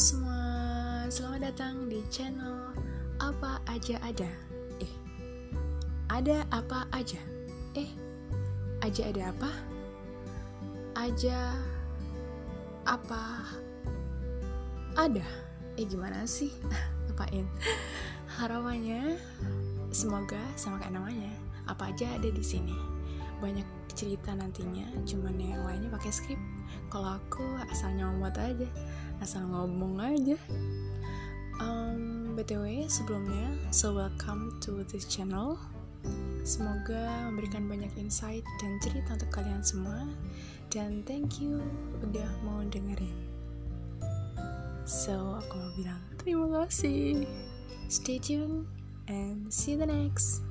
selamat datang di channel Apa Aja Ada Eh, ada apa aja? Eh, aja ada apa? Aja apa ada? Eh gimana sih? Apain? Harapannya semoga sama kayak namanya apa aja ada di sini. Banyak cerita nantinya, cuman yang lainnya pakai skrip. Kalau aku asal nyomot aja, asal ngomong aja. Um, btw sebelumnya, so welcome to this channel. Semoga memberikan banyak insight dan cerita untuk kalian semua. Dan thank you udah mau dengerin. So, aku mau bilang terima kasih. Stay tuned and see you the next.